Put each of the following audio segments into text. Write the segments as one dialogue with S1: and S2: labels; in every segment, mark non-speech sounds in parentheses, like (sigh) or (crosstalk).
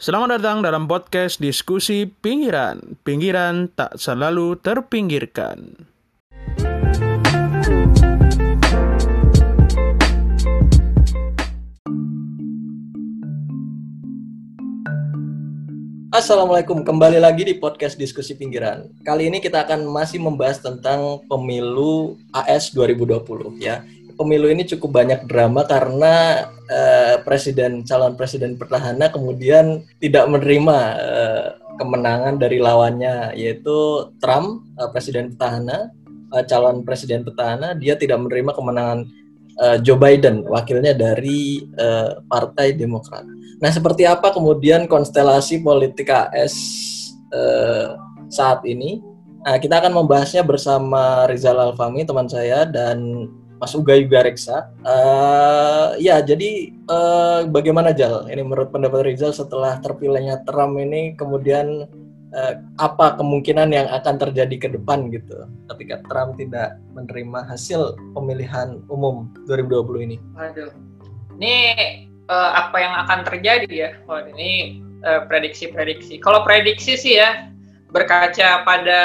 S1: Selamat datang dalam podcast diskusi pinggiran. Pinggiran tak selalu terpinggirkan.
S2: Assalamualaikum, kembali lagi di podcast diskusi pinggiran. Kali ini kita akan masih membahas tentang pemilu AS 2020 ya pemilu ini cukup banyak drama karena uh, presiden calon presiden petahana kemudian tidak menerima uh, kemenangan dari lawannya yaitu Trump uh, presiden petahana uh, calon presiden petahana dia tidak menerima kemenangan uh, Joe Biden wakilnya dari uh, Partai Demokrat. Nah seperti apa kemudian konstelasi politik AS uh, saat ini? Nah, kita akan membahasnya bersama Rizal Alfami teman saya dan Mas Uga Yuga Reksa. Uh, ya, jadi uh, bagaimana Jal? Ini menurut pendapat Rizal setelah terpilihnya Trump ini kemudian uh, apa kemungkinan yang akan terjadi ke depan gitu ketika Trump tidak menerima hasil pemilihan umum 2020 ini?
S3: Aduh, ini uh, apa yang akan terjadi ya? Oh, ini prediksi-prediksi. Uh, Kalau prediksi sih ya berkaca pada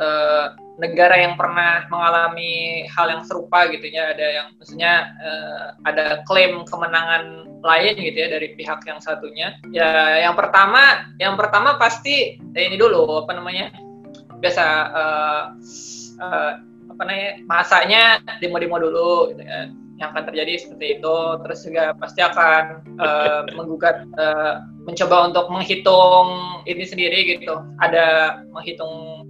S3: uh, negara yang pernah mengalami hal yang serupa gitu ya. Ada yang maksudnya uh, ada klaim kemenangan lain gitu ya dari pihak yang satunya. Ya yang pertama yang pertama pasti eh, ini dulu apa namanya biasa uh, uh, apa namanya masanya demo-demo dulu gitu ya. Yang akan terjadi seperti itu. Terus juga pasti akan uh, (laughs) menggugat uh, mencoba untuk menghitung ini sendiri gitu. Ada menghitung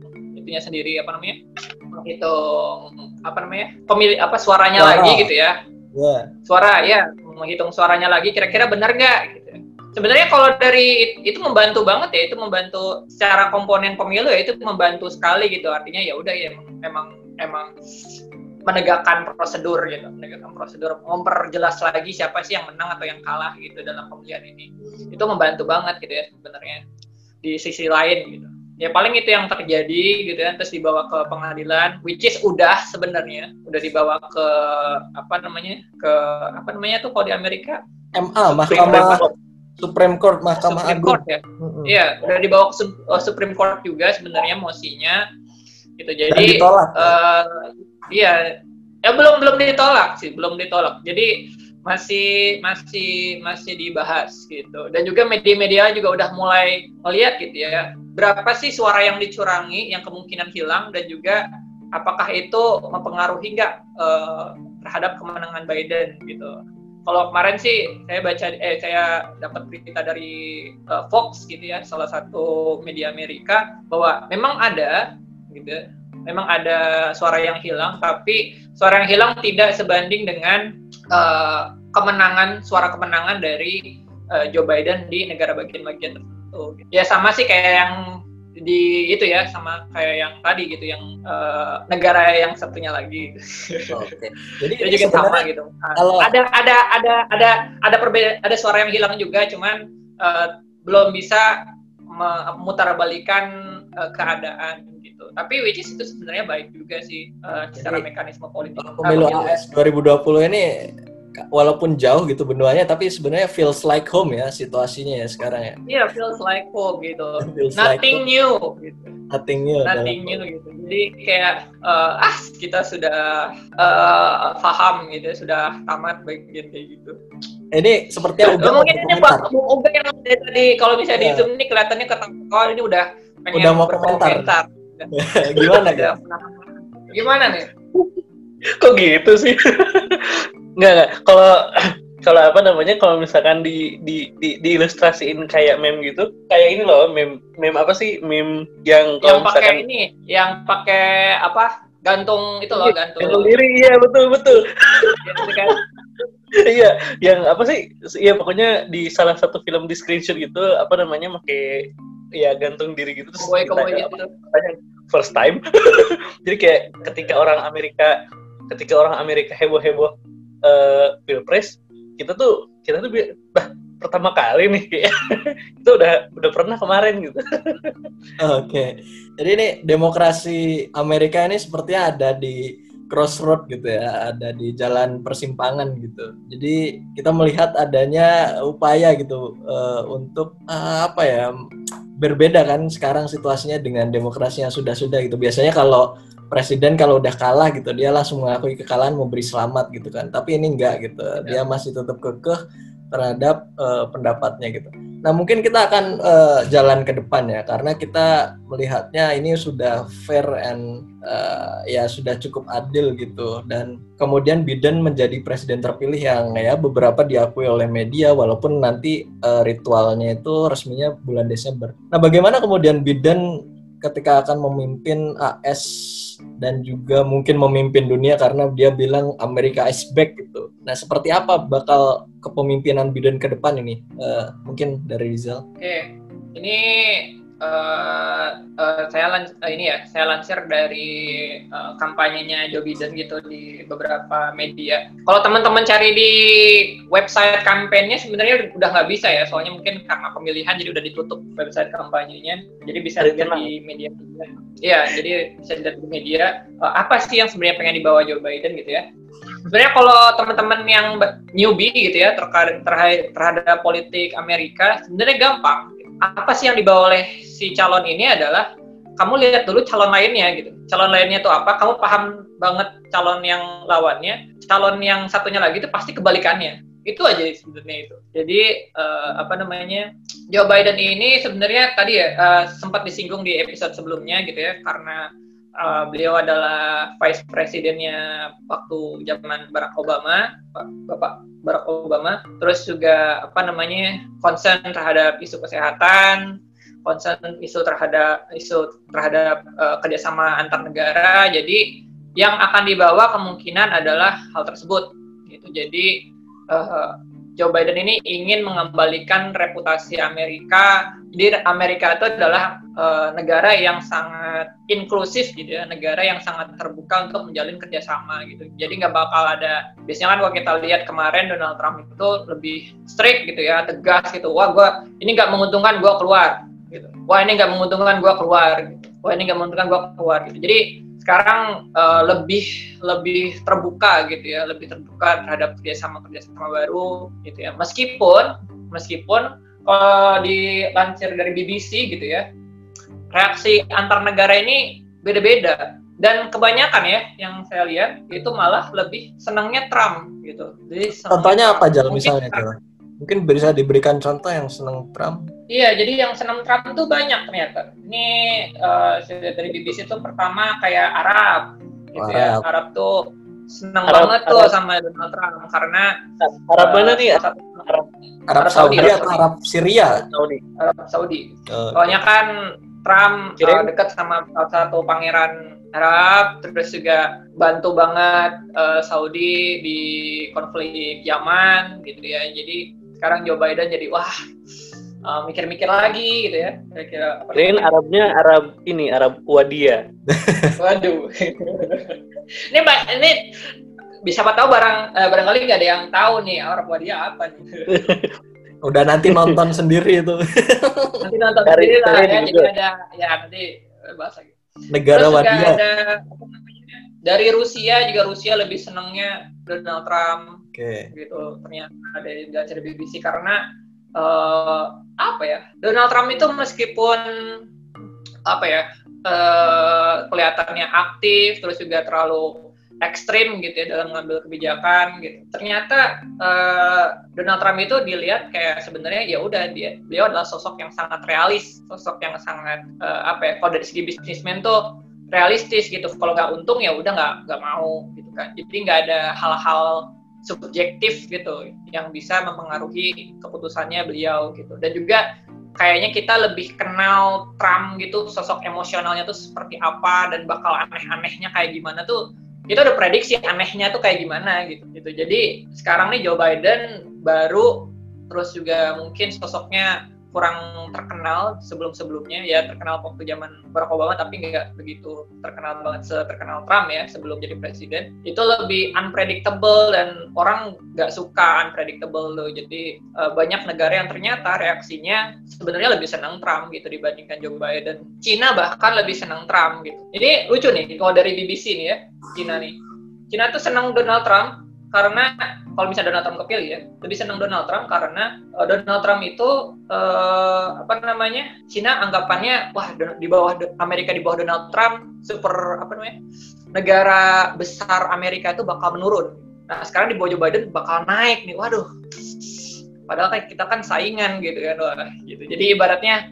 S3: itunya sendiri apa namanya? Menghitung apa namanya? Pemilih apa suaranya Suara. lagi gitu ya? Yeah. suara ya menghitung suaranya lagi kira-kira benar nggak gitu. Sebenarnya kalau dari itu membantu banget ya itu membantu secara komponen pemilu ya itu membantu sekali gitu. Artinya ya udah ya memang emang menegakkan prosedur gitu menegakkan prosedur memperjelas lagi siapa sih yang menang atau yang kalah gitu dalam pemilihan ini. Itu membantu banget gitu ya sebenarnya di sisi lain gitu ya paling itu yang terjadi gitu kan terus dibawa ke pengadilan which is udah sebenarnya udah dibawa ke apa namanya ke apa namanya tuh kalau di Amerika?
S2: MA Mahkamah Supreme Court Mahkamah Supreme Agung.
S3: Court, ya. Iya mm -hmm. udah dibawa ke uh, Supreme Court juga sebenarnya mosinya. Gitu jadi ditolak, uh, iya. Ya belum belum ditolak sih belum ditolak. Jadi masih masih masih dibahas gitu. Dan juga media-media juga udah mulai melihat gitu ya berapa sih suara yang dicurangi yang kemungkinan hilang dan juga apakah itu mempengaruhi nggak uh, terhadap kemenangan Biden gitu. Kalau kemarin sih saya baca eh saya dapat berita dari uh, Fox gitu ya salah satu media Amerika bahwa memang ada gitu memang ada suara yang hilang tapi suara yang hilang tidak sebanding dengan uh, kemenangan suara kemenangan dari uh, Joe Biden di negara bagian-bagian tertentu. Ya sama sih kayak yang di itu ya sama kayak yang tadi gitu yang uh, negara yang satunya lagi. Oke. Okay. (laughs) Jadi itu juga sama gitu. Kalau... Ada ada ada ada ada perbedaan ada suara yang hilang juga cuman uh, belum bisa memutarbalikan uh, keadaan gitu. Tapi which is itu sebenarnya baik juga sih uh, secara mekanisme politik.
S2: Pemilu AS 2020 ini walaupun jauh gitu benuanya tapi sebenarnya feels like home ya situasinya ya sekarang ya.
S3: Iya, yeah, feels like home gitu. (laughs) Nothing like new gitu.
S2: Nothing new.
S3: Nothing new gitu. Jadi kayak uh, ah kita sudah uh, paham gitu, sudah tamat bagian kayak gitu.
S2: Ini sepertinya
S3: udah mungkin ini Pak Uga yang tadi kalau bisa yeah. di zoom ini kelihatannya ketawa ini udah
S2: pengen udah mau komentar. (laughs) Gimana ya?
S3: Gimana nih?
S4: Kok gitu sih? (laughs) Enggak, enggak. Kalau (clears throat) kalau apa namanya kalau misalkan di di di diilustrasiin kayak meme gitu kayak ini loh meme meme apa sih? Meme yang
S3: kalau yang misalkan pakai ini yang pakai apa? Gantung itu loh gantung.
S4: gantung diri. Iya betul betul. Gitu kan? (laughs) Iya yang apa sih? Iya pokoknya di salah satu film di screenshot gitu apa namanya pakai ya gantung diri gitu terus
S3: Boy, kita, gitu.
S4: first time. (laughs) Jadi kayak ketika orang Amerika ketika orang Amerika heboh heboh uh, pilpres kita tuh kita tuh bah, pertama kali nih (laughs) itu udah udah pernah kemarin gitu. (laughs)
S2: Oke. Okay. Jadi ini demokrasi Amerika ini sepertinya ada di crossroad gitu ya, ada di jalan persimpangan gitu. Jadi kita melihat adanya upaya gitu uh, untuk uh, apa ya berbeda kan sekarang situasinya dengan demokrasi yang sudah-sudah gitu. Biasanya kalau presiden kalau udah kalah gitu dia langsung mengakui kekalahan memberi selamat gitu kan. Tapi ini enggak gitu. Dia masih tetap kekeh terhadap uh, pendapatnya gitu. Nah mungkin kita akan uh, jalan ke depan ya karena kita melihatnya ini sudah fair and uh, ya sudah cukup adil gitu dan kemudian Biden menjadi presiden terpilih yang ya beberapa diakui oleh media walaupun nanti uh, ritualnya itu resminya bulan Desember. Nah bagaimana kemudian Biden ketika akan memimpin AS dan juga mungkin memimpin dunia karena dia bilang Amerika is back gitu. Nah, seperti apa bakal kepemimpinan Biden ke depan ini? Uh, mungkin dari Rizal.
S3: Oke, ini uh, uh, saya lan uh, ini ya saya lansir dari uh, kampanyenya Joe Biden gitu di beberapa media. Kalau teman-teman cari di website kampanyenya sebenarnya udah nggak bisa ya, soalnya mungkin karena pemilihan jadi udah ditutup website kampanyenya. Jadi bisa dilihat di media. Iya, jadi bisa dilihat di media uh, apa sih yang sebenarnya pengen dibawa Joe Biden gitu ya. Sebenarnya kalau teman-teman yang newbie gitu ya terkait terhadap politik Amerika sebenarnya gampang apa sih yang dibawa oleh si calon ini adalah kamu lihat dulu calon lainnya gitu. Calon lainnya itu apa? Kamu paham banget calon yang lawannya. Calon yang satunya lagi itu pasti kebalikannya. Itu aja sebenarnya itu. Jadi uh, apa namanya? Joe Biden ini sebenarnya tadi ya uh, sempat disinggung di episode sebelumnya gitu ya karena uh, beliau adalah vice presidennya waktu zaman Barack Obama, Bapak Barack Obama. Terus juga apa namanya concern terhadap isu kesehatan, concern isu terhadap isu terhadap uh, kerjasama antar negara. Jadi yang akan dibawa kemungkinan adalah hal tersebut. Gitu. Jadi uh, Joe Biden ini ingin mengembalikan reputasi Amerika. Jadi Amerika itu adalah uh, negara yang sangat inklusif gitu ya, negara yang sangat terbuka untuk menjalin kerjasama gitu. Jadi nggak bakal ada. Biasanya kan kalau kita lihat kemarin Donald Trump itu lebih strict gitu ya, tegas gitu. Wah, gua ini nggak menguntungkan gua keluar. Gitu. Wah ini nggak menguntungkan gua keluar. Gitu. Wah ini nggak menguntungkan gua keluar. Gitu. Jadi sekarang uh, lebih lebih terbuka gitu ya, lebih terbuka terhadap kerjasama kerjasama baru gitu ya. Meskipun meskipun kalau dilansir dari BBC gitu ya, reaksi antar negara ini beda-beda dan kebanyakan ya yang saya lihat itu malah lebih senangnya Trump gitu.
S2: Jadi contohnya apa jalan misalnya Trump. Mungkin bisa diberikan contoh yang senang Trump?
S3: Iya, jadi yang senang Trump itu banyak ternyata. Ini uh, dari BBC itu pertama kayak Arab, gitu ya. Arab. ya. Arab tuh senang Arab, banget Arab. tuh sama Donald Trump karena
S4: Arab uh, mana nih?
S2: Arab, Arab, Arab Saudi, Saudi atau Arab Syria?
S3: Saudi. Arab Saudi. Uh, Soalnya kan Trump uh, dekat sama salah satu pangeran Arab, terus juga bantu banget uh, Saudi di konflik Yaman gitu ya. Jadi sekarang Joe Biden jadi wah uh, mikir-mikir uh, lagi gitu ya.
S4: Kira-kira Kirain Arabnya Arab ini Arab Wadia. (laughs)
S3: Waduh. Ini mbak ini bisa apa tahu barang uh, barangkali nggak ada yang tahu nih Arab Wadia apa nih? (laughs)
S2: Udah nanti nonton sendiri itu. (laughs)
S3: Nanti nonton dari, sendiri lah ya jadi ada ya nanti bahasa gitu.
S2: negara Terus Wadia. ada
S3: dari Rusia juga Rusia lebih senangnya Donald Trump okay. gitu ternyata ada dari BBC karena uh, apa ya Donald Trump itu meskipun apa ya uh, kelihatannya aktif terus juga terlalu ekstrim gitu ya dalam mengambil kebijakan gitu. Ternyata uh, Donald Trump itu dilihat kayak sebenarnya ya udah dia beliau adalah sosok yang sangat realis, sosok yang sangat uh, apa ya kalau dari segi bisnismen tuh realistis gitu. Kalau nggak untung ya udah nggak nggak mau gitu kan. Jadi nggak ada hal-hal subjektif gitu yang bisa mempengaruhi keputusannya beliau gitu. Dan juga kayaknya kita lebih kenal Trump gitu sosok emosionalnya tuh seperti apa dan bakal aneh-anehnya kayak gimana tuh. Itu udah prediksi anehnya tuh kayak gimana gitu gitu. Jadi sekarang nih Joe Biden baru terus juga mungkin sosoknya kurang terkenal sebelum-sebelumnya. Ya terkenal waktu zaman Barack Obama tapi nggak begitu terkenal banget seterkenal Trump ya sebelum jadi presiden. Itu lebih unpredictable dan orang nggak suka unpredictable loh. Jadi uh, banyak negara yang ternyata reaksinya sebenarnya lebih senang Trump gitu dibandingkan Joe Biden. Cina bahkan lebih senang Trump gitu. Ini lucu nih kalau dari BBC nih ya Cina nih. Cina tuh senang Donald Trump karena kalau misalnya Donald Trump kepilih ya, lebih senang Donald Trump karena uh, Donald Trump itu uh, apa namanya? Cina anggapannya wah di bawah Amerika di bawah Donald Trump super apa namanya? negara besar Amerika itu bakal menurun. Nah, sekarang di bawah Joe Biden bakal naik nih. Waduh. Padahal kan kita kan saingan gitu kan, wah, gitu. Jadi ibaratnya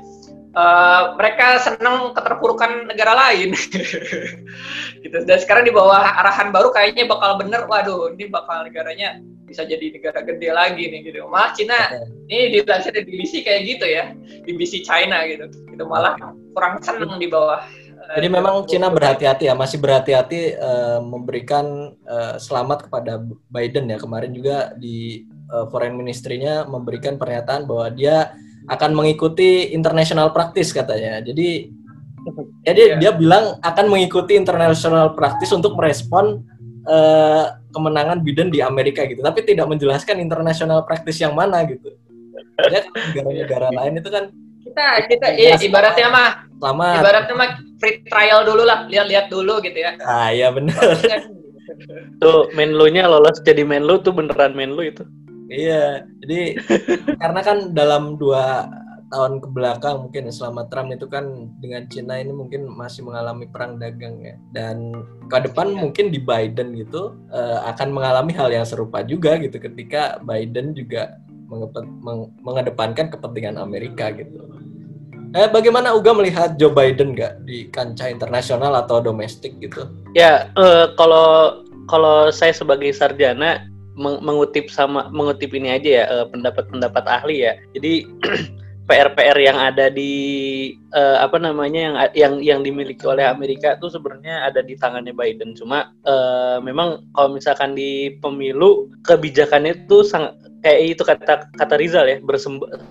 S3: uh, mereka senang keterpurukan negara lain. (laughs) Gitu. Dan sekarang di bawah arahan baru kayaknya bakal bener. Waduh ini bakal negaranya bisa jadi negara gede lagi nih gitu. Malah Cina ini dilansir di BBC kayak gitu ya. BBC China gitu. Itu malah kurang seneng di bawah
S2: eh, jadi memang Cina berhati-hati ya, masih berhati-hati uh, memberikan uh, selamat kepada Biden ya. Kemarin juga di uh, foreign ministry-nya memberikan pernyataan bahwa dia akan mengikuti international practice katanya. Jadi (laughs) jadi yeah. dia bilang akan mengikuti international practice untuk merespon uh, kemenangan Biden di Amerika gitu. Tapi tidak menjelaskan international practice yang mana gitu. Ya negara-negara (laughs) lain itu kan
S3: kita kita ya, ibaratnya mah lama ibaratnya mah free trial dulu lah, lihat-lihat dulu gitu ya.
S2: Ah iya benar. (laughs)
S4: tuh menlu-nya lolos jadi menlu tuh beneran menlu itu.
S2: Iya, jadi karena kan dalam dua tahun ke belakang mungkin selama Trump itu kan dengan Cina ini mungkin masih mengalami perang dagang ya dan ke depan ya. mungkin di Biden gitu uh, akan mengalami hal yang serupa juga gitu ketika Biden juga meng mengedepankan kepentingan Amerika gitu. Eh, bagaimana Uga melihat Joe Biden nggak di kancah internasional atau domestik gitu?
S4: Ya, uh, kalau kalau saya sebagai sarjana mengutip sama mengutip ini aja ya eh, pendapat-pendapat uh, ahli ya. Jadi (clears throat) PR-PR yang ada di uh, apa namanya yang yang yang dimiliki oleh Amerika itu sebenarnya ada di tangannya Biden. Cuma uh, memang kalau misalkan di pemilu kebijakannya itu sangat kayak itu kata kata Rizal ya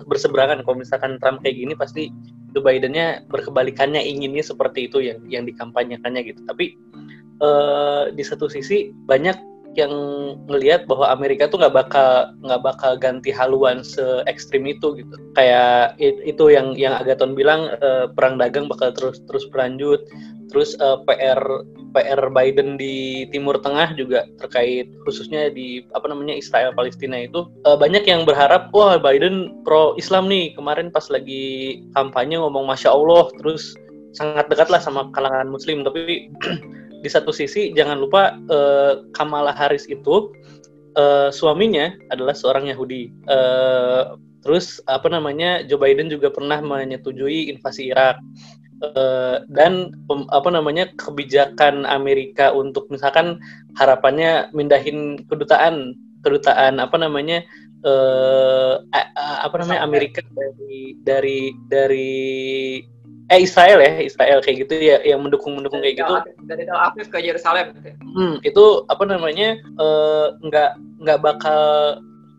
S4: berseberangan. Kalau misalkan Trump kayak gini pasti itu Bidennya berkebalikannya inginnya seperti itu yang yang dikampanyekannya gitu. Tapi uh, di satu sisi banyak yang ngelihat bahwa Amerika tuh nggak bakal nggak bakal ganti haluan se ekstrim itu gitu. Kayak itu yang yang Agaton bilang uh, perang dagang bakal terus terus berlanjut. Terus uh, PR PR Biden di Timur Tengah juga terkait khususnya di apa namanya Israel Palestina itu uh, banyak yang berharap wah Biden pro Islam nih. Kemarin pas lagi kampanye ngomong masya Allah terus sangat dekat lah sama kalangan Muslim. Tapi (clears throat) di satu sisi jangan lupa uh, Kamala Harris itu uh, suaminya adalah seorang Yahudi. Uh, terus apa namanya Joe Biden juga pernah menyetujui invasi Irak. Uh, dan pem, apa namanya kebijakan Amerika untuk misalkan harapannya mindahin kedutaan kedutaan apa namanya uh, apa namanya Amerika dari dari dari eh Israel ya Israel kayak gitu ya yang mendukung mendukung kayak gitu
S3: dari Tel Aviv ke Yerusalem
S4: gitu. Ya. Hmm, itu apa namanya uh, nggak nggak bakal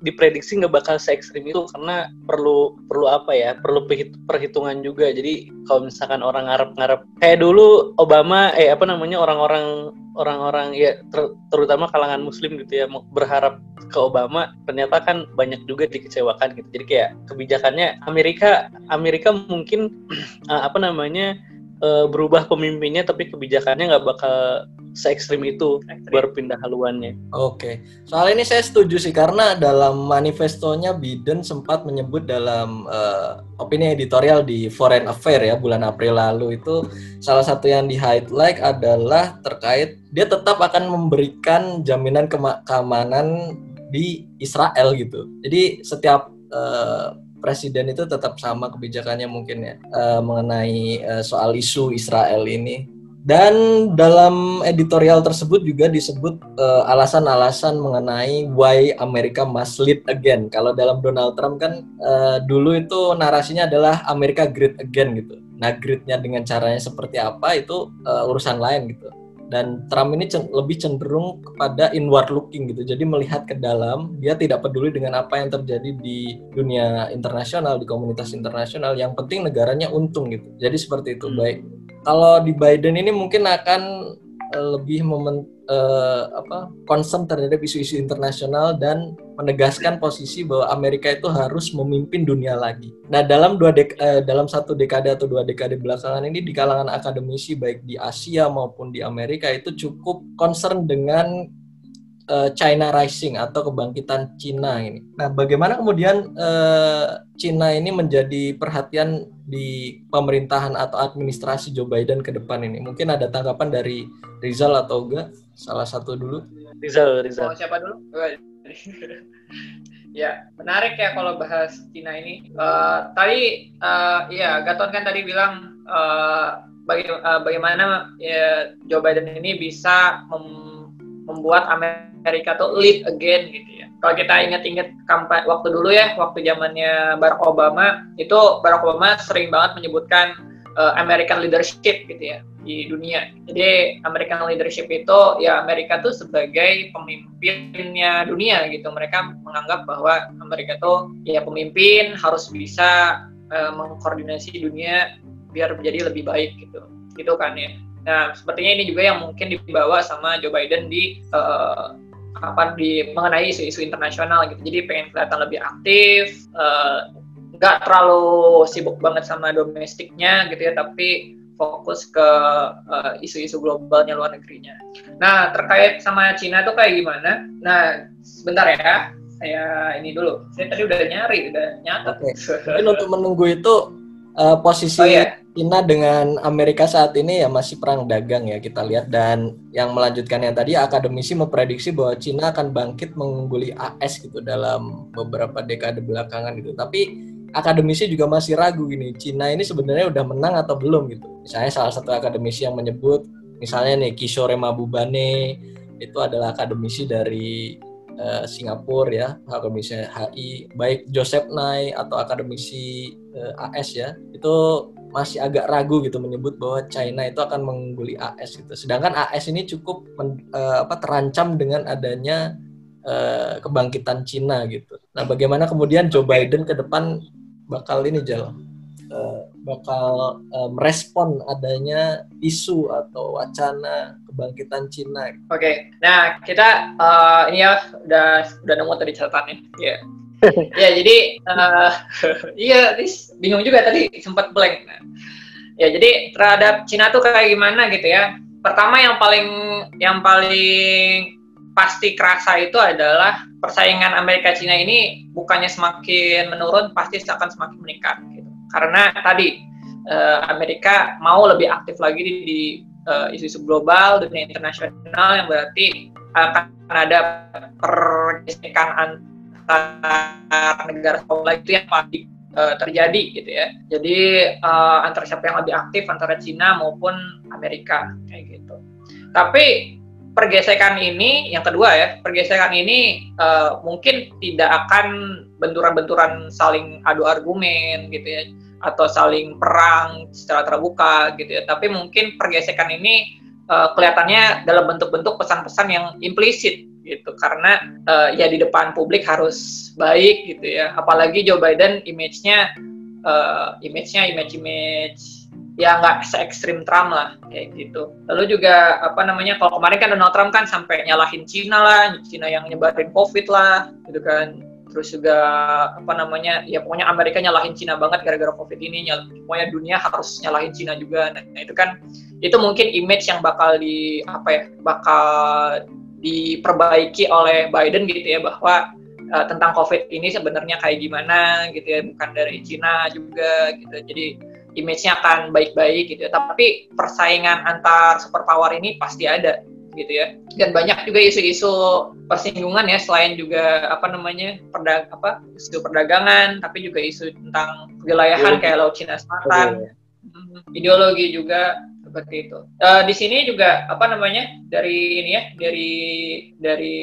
S4: diprediksi nggak bakal se ekstrim itu karena perlu perlu apa ya perlu perhitungan juga. Jadi kalau misalkan orang ngarep-ngarep kayak dulu Obama eh apa namanya orang-orang orang-orang ya ter, terutama kalangan Muslim gitu ya berharap ke Obama ternyata kan banyak juga dikecewakan gitu. Jadi kayak kebijakannya Amerika Amerika mungkin (clears throat) apa namanya uh, berubah pemimpinnya tapi kebijakannya nggak bakal se ekstrim itu berpindah haluannya.
S2: Oke, soal ini saya setuju sih karena dalam manifestonya Biden sempat menyebut dalam uh, opini editorial di Foreign Affairs ya bulan April lalu itu salah satu yang di highlight adalah terkait dia tetap akan memberikan jaminan keamanan di Israel gitu. Jadi setiap uh, presiden itu tetap sama kebijakannya mungkin ya uh, mengenai uh, soal isu Israel ini. Dan dalam editorial tersebut juga disebut eh, alasan-alasan uh, mengenai why Amerika must lead again. Kalau dalam Donald Trump kan uh, dulu itu narasinya adalah Amerika great again gitu. Nah, greatnya dengan caranya seperti apa itu uh, urusan lain gitu dan Trump ini cen lebih cenderung kepada inward looking gitu. Jadi melihat ke dalam, dia tidak peduli dengan apa yang terjadi di dunia internasional, di komunitas internasional. Yang penting negaranya untung gitu. Jadi seperti itu. Hmm. Baik. Kalau di Biden ini mungkin akan uh, lebih momen uh, apa concern terhadap isu-isu internasional dan menegaskan posisi bahwa Amerika itu harus memimpin dunia lagi. Nah, dalam dua dek uh, dalam satu dekade atau dua dekade belakangan ini di kalangan akademisi baik di Asia maupun di Amerika itu cukup concern dengan China Rising atau kebangkitan Cina ini. Nah, bagaimana kemudian uh, Cina ini menjadi perhatian di pemerintahan atau administrasi Joe Biden ke depan ini? Mungkin ada tanggapan dari Rizal atau enggak? Salah satu dulu.
S4: Rizal, Rizal.
S3: Oh, siapa dulu? (laughs) ya, menarik ya kalau bahas Cina ini. Uh, tadi, uh, ya Gaton kan tadi bilang uh, baga uh, bagaimana ya, Joe Biden ini bisa mem membuat Amerika tuh lead again gitu ya. Kalau kita ingat-ingat kampanye waktu dulu ya, waktu zamannya Barack Obama, itu Barack Obama sering banget menyebutkan uh, American leadership gitu ya di dunia. Jadi American leadership itu ya Amerika tuh sebagai pemimpinnya dunia gitu. Mereka menganggap bahwa Amerika tuh ya pemimpin harus bisa uh, mengkoordinasi dunia biar menjadi lebih baik gitu. Gitu kan ya. Nah, sepertinya ini juga yang mungkin dibawa sama Joe Biden di uh, apa di mengenai isu-isu internasional gitu. Jadi pengen kelihatan lebih aktif, nggak uh, terlalu sibuk banget sama domestiknya gitu ya, tapi fokus ke uh, isu-isu globalnya luar negerinya. Nah, terkait sama Cina tuh kayak gimana? Nah, sebentar ya. Saya ini dulu. Saya tadi udah nyari, udah nyatet.
S2: Okay. Mungkin untuk menunggu itu uh, posisi oh, iya. China dengan Amerika saat ini ya masih perang dagang ya kita lihat dan yang melanjutkan yang tadi akademisi memprediksi bahwa China akan bangkit mengungguli AS gitu dalam beberapa dekade belakangan gitu. Tapi akademisi juga masih ragu gini, China ini sebenarnya udah menang atau belum gitu. Misalnya salah satu akademisi yang menyebut misalnya nih Kishore Mabubane itu adalah akademisi dari uh, Singapura ya, akademisi HI, baik Joseph Nye atau akademisi uh, eh, AS ya, itu masih agak ragu gitu menyebut bahwa China itu akan mengungguli AS gitu. Sedangkan AS ini cukup men, uh, apa terancam dengan adanya uh, kebangkitan Cina gitu. Nah, bagaimana kemudian Joe Biden ke depan bakal ini Jal uh, bakal uh, merespon adanya isu atau wacana kebangkitan Cina.
S3: Oke, okay. nah kita uh, ini ya udah udah nemu tadi catatannya. Ya, yeah (laughs) ya jadi uh, (laughs) iya bingung juga tadi sempat blank nah, ya jadi terhadap Cina tuh kayak gimana gitu ya pertama yang paling yang paling pasti kerasa itu adalah persaingan Amerika Cina ini bukannya semakin menurun pasti akan semakin meningkat karena tadi uh, Amerika mau lebih aktif lagi di, di uh, isu-isu global dunia internasional yang berarti akan ada pergesekan antar negara sekolah itu yang pasti uh, terjadi gitu ya. Jadi uh, antara siapa yang lebih aktif antara Cina maupun Amerika kayak gitu. Tapi pergesekan ini yang kedua ya, pergesekan ini uh, mungkin tidak akan benturan-benturan saling adu argumen gitu ya atau saling perang secara terbuka gitu ya. Tapi mungkin pergesekan ini uh, kelihatannya dalam bentuk-bentuk pesan-pesan yang implisit gitu karena uh, ya di depan publik harus baik gitu ya apalagi Joe Biden image-nya uh, image-nya image-image ya nggak se ekstrim Trump lah kayak gitu. Lalu juga apa namanya kalau kemarin kan Donald Trump kan sampai nyalahin Cina lah Cina yang nyebarin COVID lah gitu kan. Terus juga apa namanya ya pokoknya Amerika nyalahin Cina banget gara-gara COVID ini nyal, pokoknya dunia harus nyalahin Cina juga. Nah itu kan itu mungkin image yang bakal di apa ya bakal diperbaiki oleh Biden gitu ya bahwa uh, tentang COVID ini sebenarnya kayak gimana gitu ya bukan dari Cina juga gitu. Jadi image-nya akan baik-baik gitu ya. Tapi persaingan antar superpower ini pasti ada gitu ya. Dan banyak juga isu-isu persinggungan ya selain juga apa namanya perdag apa isu perdagangan tapi juga isu tentang wilayahan kayak laut Cina Selatan. Ideologi juga seperti itu. Uh, di sini juga apa namanya dari ini ya dari dari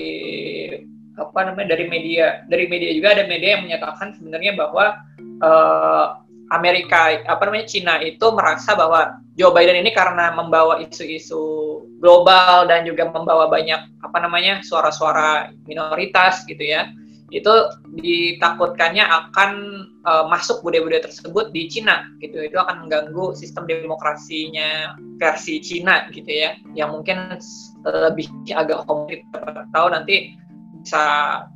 S3: apa namanya dari media dari media juga ada media yang menyatakan sebenarnya bahwa uh, Amerika apa namanya Cina itu merasa bahwa Joe Biden ini karena membawa isu-isu global dan juga membawa banyak apa namanya suara-suara minoritas gitu ya itu ditakutkannya akan uh, masuk budaya-budaya tersebut di Cina gitu. Itu akan mengganggu sistem demokrasinya versi Cina gitu ya yang mungkin lebih agak homogen tahu nanti bisa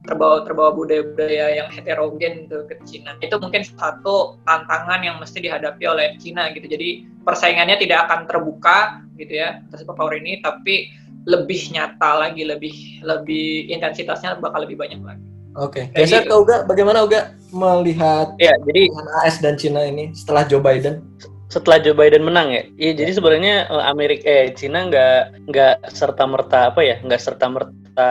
S3: terbawa terbawa budaya-budaya yang heterogen gitu ke Cina itu mungkin satu tantangan yang mesti dihadapi oleh Cina gitu jadi persaingannya tidak akan terbuka gitu ya atas power ini tapi lebih nyata lagi, lebih lebih intensitasnya bakal lebih banyak lagi.
S2: Oke,
S3: Kayak
S2: geser
S3: gitu.
S2: ke Uga, bagaimana Uga melihat
S4: Ya, jadi
S2: AS dan Cina ini setelah Joe Biden?
S4: setelah Joe Biden menang ya, iya jadi sebenarnya eh, Amerika eh Cina nggak nggak serta merta apa ya, nggak serta merta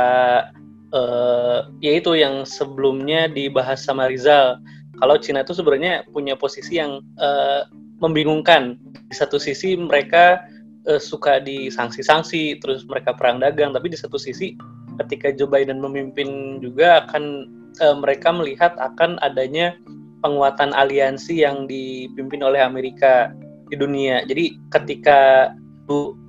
S4: eh ya itu yang sebelumnya dibahas sama Rizal. Kalau Cina itu sebenarnya punya posisi yang eh, membingungkan. Di satu sisi mereka eh, suka disanksi-sanksi, terus mereka perang dagang, tapi di satu sisi ketika Joe Biden memimpin juga akan eh, mereka melihat akan adanya penguatan aliansi yang dipimpin oleh Amerika di dunia. Jadi ketika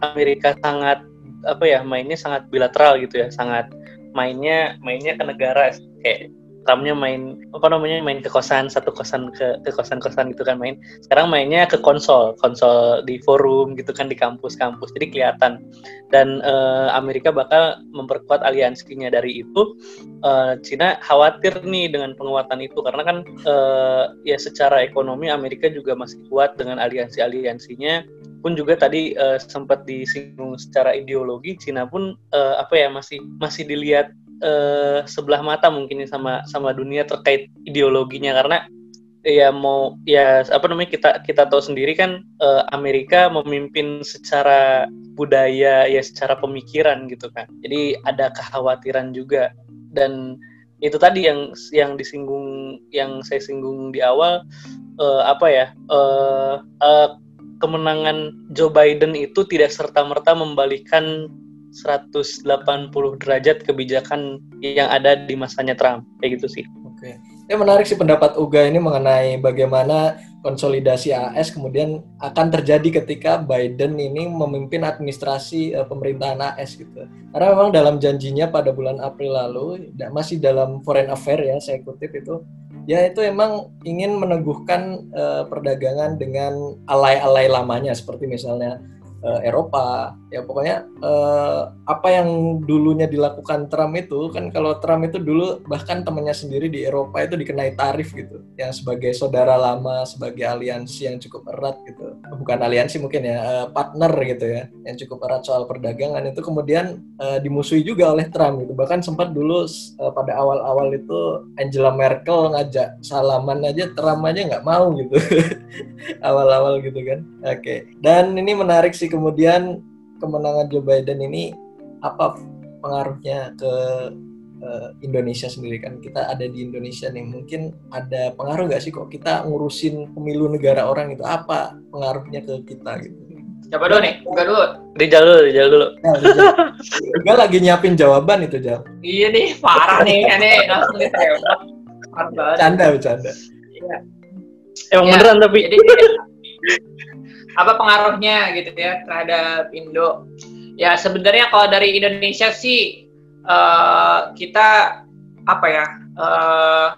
S4: Amerika sangat apa ya mainnya sangat bilateral gitu ya, sangat mainnya mainnya ke negara kayak Trumpnya main apa namanya main ke kosan satu kosan ke ke kosan kosan gitu kan main. Sekarang mainnya ke konsol konsol di forum gitu kan di kampus-kampus. Jadi kelihatan. Dan eh, Amerika bakal memperkuat aliansinya. Dari itu eh, Cina khawatir nih dengan penguatan itu. Karena kan eh, ya secara ekonomi Amerika juga masih kuat dengan aliansi-aliansinya. Pun juga tadi eh, sempat disinggung secara ideologi Cina pun eh, apa ya masih masih dilihat eh, sebelah mata mungkin sama sama dunia terkait ideologinya. Karena ya mau ya apa namanya kita kita tahu sendiri kan eh, Amerika memimpin secara budaya ya secara pemikiran gitu kan. Jadi ada kekhawatiran juga. Dan itu tadi yang yang disinggung yang saya singgung di awal eh, apa ya eh, eh, kemenangan Joe Biden itu tidak serta merta membalikan 180 derajat kebijakan yang ada di masanya Trump kayak gitu sih.
S2: Oke. Ya menarik sih pendapat Uga ini mengenai bagaimana konsolidasi AS kemudian akan terjadi ketika Biden ini memimpin administrasi eh, pemerintahan AS gitu. Karena memang dalam janjinya pada bulan April lalu masih dalam foreign affair ya saya kutip itu ya itu emang ingin meneguhkan eh, perdagangan dengan alay-alay lamanya seperti misalnya eh, Eropa ya pokoknya eh, apa yang dulunya dilakukan Trump itu kan kalau Trump itu dulu bahkan temannya sendiri di Eropa itu dikenai tarif gitu. Yang sebagai saudara lama sebagai aliansi yang cukup erat gitu. Bukan aliansi mungkin ya eh, partner gitu ya yang cukup erat soal perdagangan itu kemudian eh, dimusuhi juga oleh Trump gitu. Bahkan sempat dulu eh, pada awal-awal itu Angela Merkel ngajak salaman aja Trump aja nggak mau gitu. (laughs) Awal-awal gitu kan. Oke. Dan ini menarik sih kemudian kemenangan Joe Biden ini apa pengaruhnya ke eh, Indonesia sendiri kan kita ada di Indonesia nih mungkin ada pengaruh nggak sih kok kita ngurusin pemilu negara orang itu apa pengaruhnya ke kita gitu
S3: Coba dulu nih, buka dulu.
S4: Rijal dulu, Rijal dulu.
S2: Ya, Rijal. Juga lagi nyiapin jawaban itu Jal
S3: Iya nih, parah nih, ini langsung ditembak.
S2: Bercanda bercanda
S3: Iya.
S4: Emang
S3: Ya,
S4: beneran tapi
S3: Jadi apa pengaruhnya gitu ya terhadap Indo? Ya sebenarnya kalau dari Indonesia sih eh, kita apa ya? eh,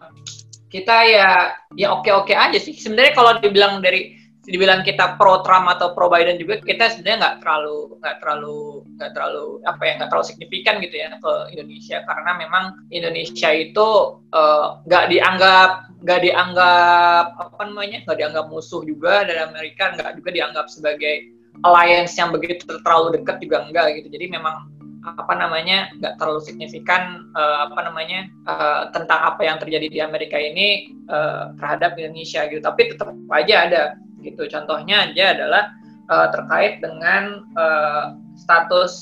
S3: kita ya ya oke oke aja sih. Sebenarnya kalau dibilang dari dibilang kita pro Trump atau pro Biden juga kita sebenarnya nggak terlalu nggak terlalu nggak terlalu apa ya nggak terlalu signifikan gitu ya ke Indonesia. Karena memang Indonesia itu eh, nggak dianggap nggak dianggap apa namanya nggak dianggap musuh juga. Dari Amerika nggak juga dianggap sebagai alliance yang begitu terlalu dekat juga enggak gitu. Jadi memang apa namanya nggak terlalu signifikan eh, apa namanya eh, tentang apa yang terjadi di Amerika ini eh, terhadap Indonesia gitu. Tapi tetap aja ada gitu. Contohnya aja adalah eh, terkait dengan eh, status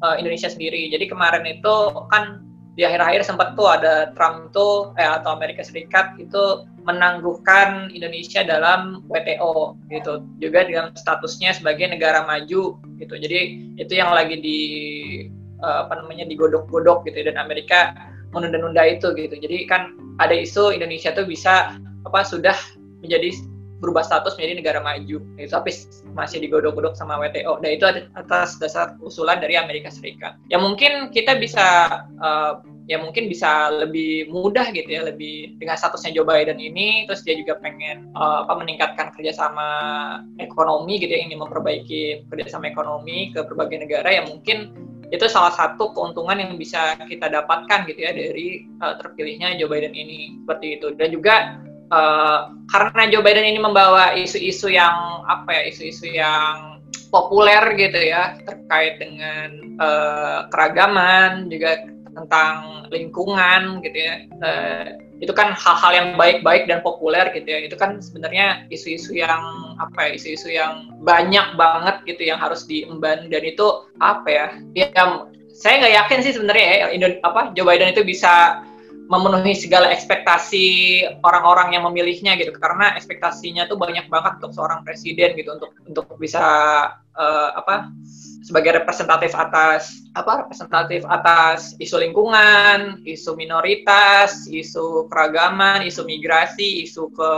S3: eh, Indonesia sendiri. Jadi kemarin itu kan di akhir-akhir sempat tuh ada Trump tuh eh, atau Amerika Serikat itu menangguhkan Indonesia dalam WTO gitu. Juga dengan statusnya sebagai negara maju gitu. Jadi itu yang lagi di apa namanya digodok-godok gitu dan Amerika menunda-nunda itu gitu. Jadi kan ada isu Indonesia tuh bisa apa sudah menjadi berubah status menjadi negara maju. Itu tapi masih digodok-godok sama WTO dan itu atas dasar usulan dari Amerika Serikat. Ya mungkin kita bisa eh, ya mungkin bisa lebih mudah gitu ya lebih dengan statusnya Joe Biden ini terus dia juga pengen eh, apa meningkatkan kerjasama ekonomi gitu ya ingin memperbaiki kerjasama ekonomi ke berbagai negara. Ya mungkin itu salah satu keuntungan yang bisa kita dapatkan gitu ya dari eh, terpilihnya Joe Biden ini. Seperti itu. Dan juga eh, karena Joe Biden ini membawa isu-isu yang apa ya isu-isu yang populer gitu ya terkait dengan uh, keragaman juga tentang lingkungan gitu ya. Uh, itu kan hal-hal yang baik-baik dan populer gitu ya. Itu kan sebenarnya isu-isu yang apa ya isu-isu yang banyak banget gitu yang harus diemban. Dan itu apa ya ya saya nggak yakin sih sebenarnya ya apa Joe Biden itu bisa memenuhi segala ekspektasi orang-orang yang memilihnya gitu karena ekspektasinya tuh banyak banget untuk seorang presiden gitu untuk untuk bisa uh, apa sebagai representatif atas apa representatif atas isu lingkungan, isu minoritas, isu keragaman, isu migrasi, isu ke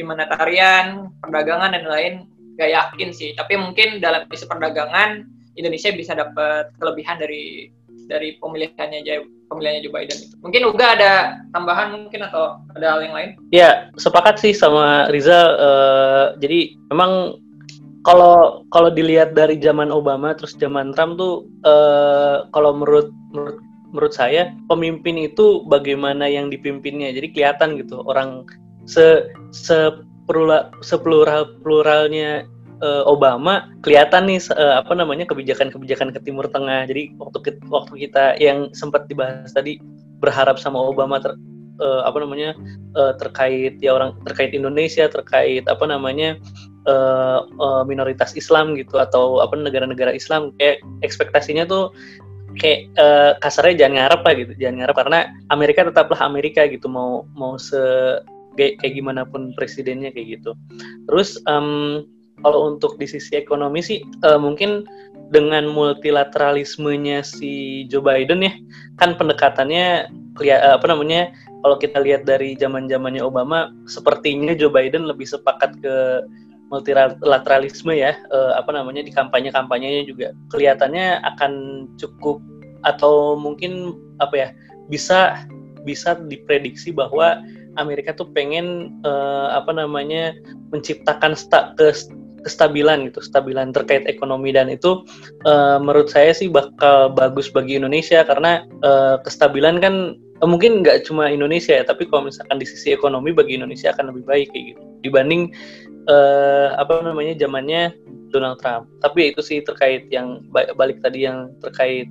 S3: humanitarian, perdagangan dan lain gak yakin sih. Tapi mungkin dalam isu perdagangan Indonesia bisa dapat kelebihan dari dari pemilihannya pemilihannya Joe Biden itu. Mungkin Uga ada tambahan mungkin atau ada hal yang lain?
S4: Ya, sepakat sih sama Riza. Uh, jadi memang kalau kalau dilihat dari zaman Obama terus zaman Trump tuh uh, kalau menurut menurut menurut saya pemimpin itu bagaimana yang dipimpinnya. Jadi kelihatan gitu orang se se seplural pluralnya uh, Obama kelihatan nih uh, apa namanya kebijakan-kebijakan ke Timur Tengah. Jadi waktu waktu kita yang sempat dibahas tadi berharap sama Obama ter, uh, apa namanya uh, terkait ya orang terkait Indonesia, terkait apa namanya uh, uh, minoritas Islam gitu atau apa negara-negara Islam. Kayak ekspektasinya tuh kayak uh, kasarnya jangan ngarep lah gitu jangan ngarep. Karena Amerika tetaplah Amerika gitu mau mau se kayak gimana pun presidennya kayak gitu. Terus um, kalau untuk di sisi ekonomi sih uh, mungkin dengan multilateralismenya si Joe Biden ya kan pendekatannya uh, apa namanya kalau kita lihat dari zaman zamannya Obama sepertinya Joe Biden lebih sepakat ke multilateralisme ya. Uh, apa namanya di kampanye kampanyenya juga kelihatannya akan cukup atau mungkin apa ya bisa bisa diprediksi bahwa Amerika tuh pengen uh, apa namanya menciptakan sta ke kestabilan gitu, kestabilan terkait ekonomi dan itu uh, menurut saya sih bakal bagus bagi Indonesia karena uh, kestabilan kan uh, mungkin nggak cuma Indonesia ya, tapi kalau misalkan di sisi ekonomi bagi Indonesia akan lebih baik kayak gitu dibanding uh, apa namanya zamannya Donald Trump. Tapi itu sih terkait yang balik tadi yang terkait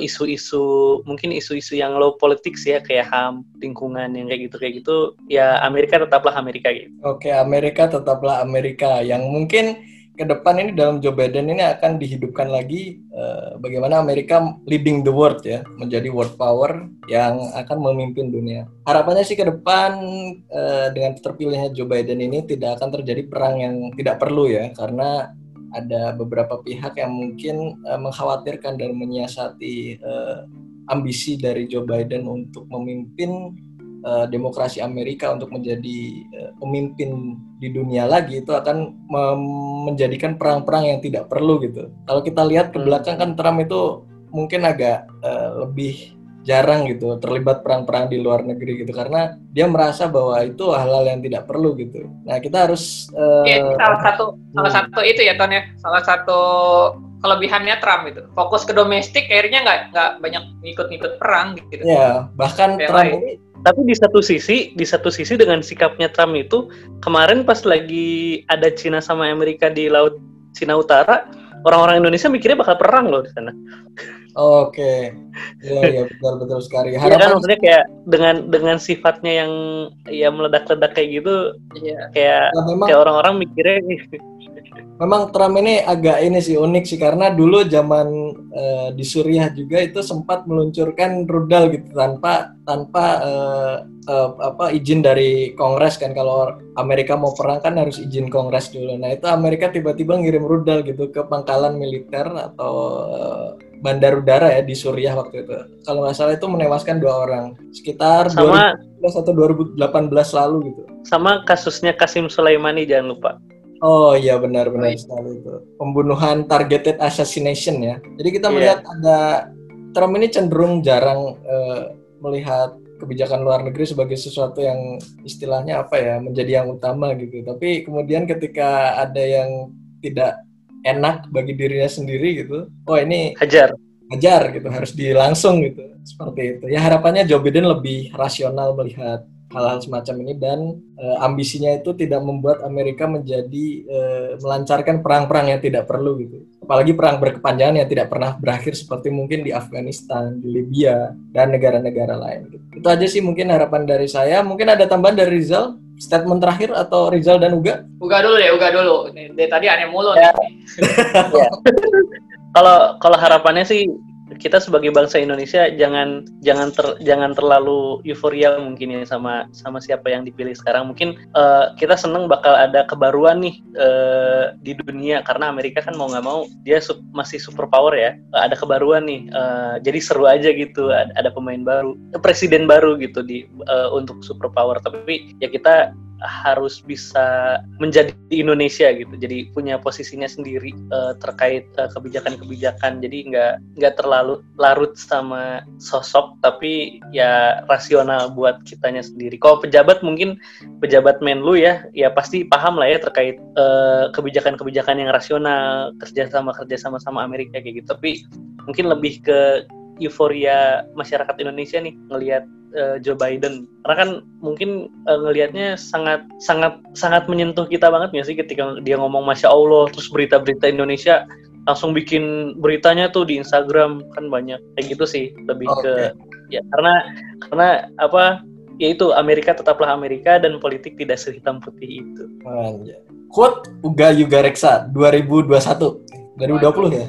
S4: isu-isu uh, mungkin isu-isu yang low politics ya kayak ham lingkungan yang kayak gitu kayak gitu ya Amerika tetaplah Amerika gitu.
S2: Oke Amerika tetaplah Amerika yang mungkin ke depan ini dalam Joe Biden ini akan dihidupkan lagi uh, bagaimana Amerika leading the world ya menjadi world power yang akan memimpin dunia. Harapannya sih ke depan uh, dengan terpilihnya Joe Biden ini tidak akan terjadi perang yang tidak perlu ya karena ada beberapa pihak yang mungkin uh, mengkhawatirkan dan menyiasati uh, ambisi dari Joe Biden untuk memimpin uh, demokrasi Amerika untuk menjadi uh, pemimpin di dunia lagi itu akan menjadikan perang-perang yang tidak perlu gitu. Kalau kita lihat ke hmm. belakang kan Trump itu mungkin agak uh, lebih jarang gitu terlibat perang-perang di luar negeri gitu karena dia merasa bahwa itu hal-hal yang tidak perlu gitu. Nah kita harus
S3: uh, ya, salah satu hmm. salah satu itu ya Ton ya salah satu kelebihannya Trump itu fokus ke domestik akhirnya nggak nggak banyak ngikut-ngikut perang gitu.
S2: Ya bahkan Kayak Trump ini
S4: tapi di satu sisi di satu sisi dengan sikapnya Trump itu kemarin pas lagi ada Cina sama Amerika di laut Cina Utara orang-orang Indonesia mikirnya bakal perang loh di sana
S2: Oke, iya iya betul betul sekali.
S4: Harapan... Ya kan maksudnya kayak dengan dengan sifatnya yang ya meledak-ledak kayak gitu, iya. kayak nah, memang, kayak orang-orang mikirnya.
S2: memang Trump ini agak ini sih unik sih karena dulu zaman uh, di Suriah juga itu sempat meluncurkan rudal gitu tanpa tanpa uh, uh, apa izin dari Kongres kan kalau Amerika mau perang kan harus izin Kongres dulu. Nah itu Amerika tiba-tiba ngirim rudal gitu ke pangkalan militer atau uh, bandar udara ya di Suriah waktu itu. Kalau nggak salah itu menewaskan dua orang sekitar sama 2019 atau 2018 lalu gitu.
S4: Sama kasusnya Kasim Sulaimani jangan lupa.
S2: Oh iya benar-benar sekali itu. Pembunuhan targeted assassination ya. Jadi kita yeah. melihat ada Trump ini cenderung jarang uh, melihat kebijakan luar negeri sebagai sesuatu yang istilahnya apa ya menjadi yang utama gitu. Tapi kemudian ketika ada yang tidak enak bagi dirinya sendiri gitu oh ini
S4: hajar
S2: hajar gitu harus dilangsung gitu seperti itu ya harapannya Joe Biden lebih rasional melihat hal-hal semacam ini dan uh, ambisinya itu tidak membuat Amerika menjadi uh, melancarkan perang-perang yang tidak perlu gitu. Apalagi perang berkepanjangan yang tidak pernah berakhir seperti mungkin di Afghanistan, di Libya dan negara-negara lain. Gitu. Itu aja sih mungkin harapan dari saya. Mungkin ada tambahan dari Rizal statement terakhir atau Rizal dan Uga?
S3: Uga dulu deh, Uga dulu. Dari tadi aneh mulu ya. nih. (laughs)
S4: Kalau kalau harapannya sih kita sebagai bangsa Indonesia jangan jangan ter, jangan terlalu euforia mungkin ya sama sama siapa yang dipilih sekarang. Mungkin uh, kita seneng bakal ada kebaruan nih uh, di dunia. Karena Amerika kan mau nggak mau dia sup, masih super power ya. Uh, ada kebaruan nih uh, jadi seru aja gitu. Ada, pemain baru presiden baru gitu di uh, untuk super power. Tapi ya kita harus bisa menjadi Indonesia gitu. Jadi punya posisinya sendiri uh, terkait kebijakan kebijakan-kebijakan. Jadi nggak nggak terlalu larut sama sosok tapi ya rasional buat kitanya sendiri. Kalau pejabat mungkin pejabat menlu ya ya pasti paham lah ya terkait kebijakan kebijakan-kebijakan yang rasional kerjasama kerjasama sama Amerika kayak gitu. Tapi mungkin lebih ke euforia masyarakat Indonesia nih ngelihat uh, Joe Biden. Karena kan mungkin uh, ngelihatnya sangat sangat sangat menyentuh kita banget nggak sih ketika dia ngomong masya Allah terus berita-berita Indonesia langsung bikin beritanya tuh di Instagram kan banyak kayak gitu sih lebih okay. ke ya karena karena apa ya itu Amerika tetaplah Amerika dan politik tidak sehitam putih itu.
S2: Quote Uga Yuga Reksa 2021 2020 ya?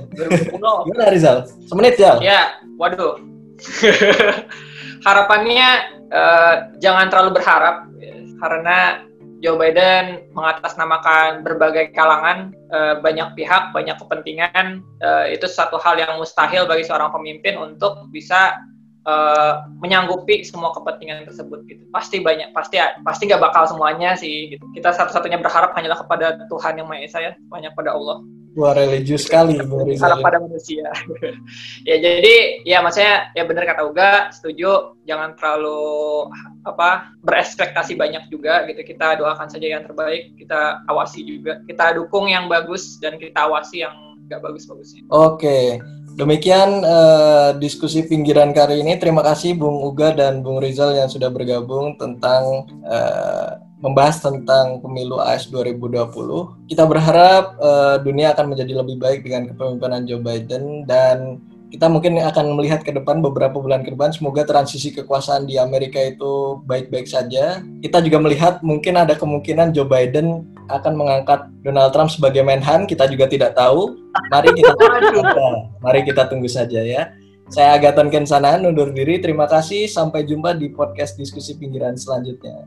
S2: 2020. (laughs) Gimana Rizal? Semenit ya?
S3: Ya, waduh. (laughs) harapannya uh, jangan terlalu berharap karena Joe Biden mengatasnamakan berbagai kalangan, uh, banyak pihak, banyak kepentingan. Uh, itu satu hal yang mustahil bagi seorang pemimpin untuk bisa uh, menyanggupi semua kepentingan tersebut. Gitu. Pasti banyak, pasti pasti nggak bakal semuanya sih. Gitu. Kita satu-satunya berharap hanyalah kepada Tuhan yang Maha Esa ya, banyak pada Allah.
S2: Wah religius sekali Bu
S3: Rizal. pada manusia. (laughs) ya jadi ya maksudnya ya benar kata Uga, setuju jangan terlalu apa berespektasi banyak juga gitu. Kita doakan saja yang terbaik, kita awasi juga. Kita dukung yang bagus dan kita awasi yang nggak bagus-bagusnya.
S2: Oke. Demikian uh, diskusi pinggiran kali ini. Terima kasih Bung Uga dan Bung Rizal yang sudah bergabung tentang uh, membahas tentang pemilu AS 2020. Kita berharap uh, dunia akan menjadi lebih baik dengan kepemimpinan Joe Biden dan kita mungkin akan melihat ke depan beberapa bulan ke depan semoga transisi kekuasaan di Amerika itu baik-baik saja. Kita juga melihat mungkin ada kemungkinan Joe Biden akan mengangkat Donald Trump sebagai Menhan, kita juga tidak tahu. Mari kita (laughs) mari kita tunggu saja ya. Saya Agaton Kensana undur diri. Terima kasih. Sampai jumpa di podcast diskusi pinggiran selanjutnya.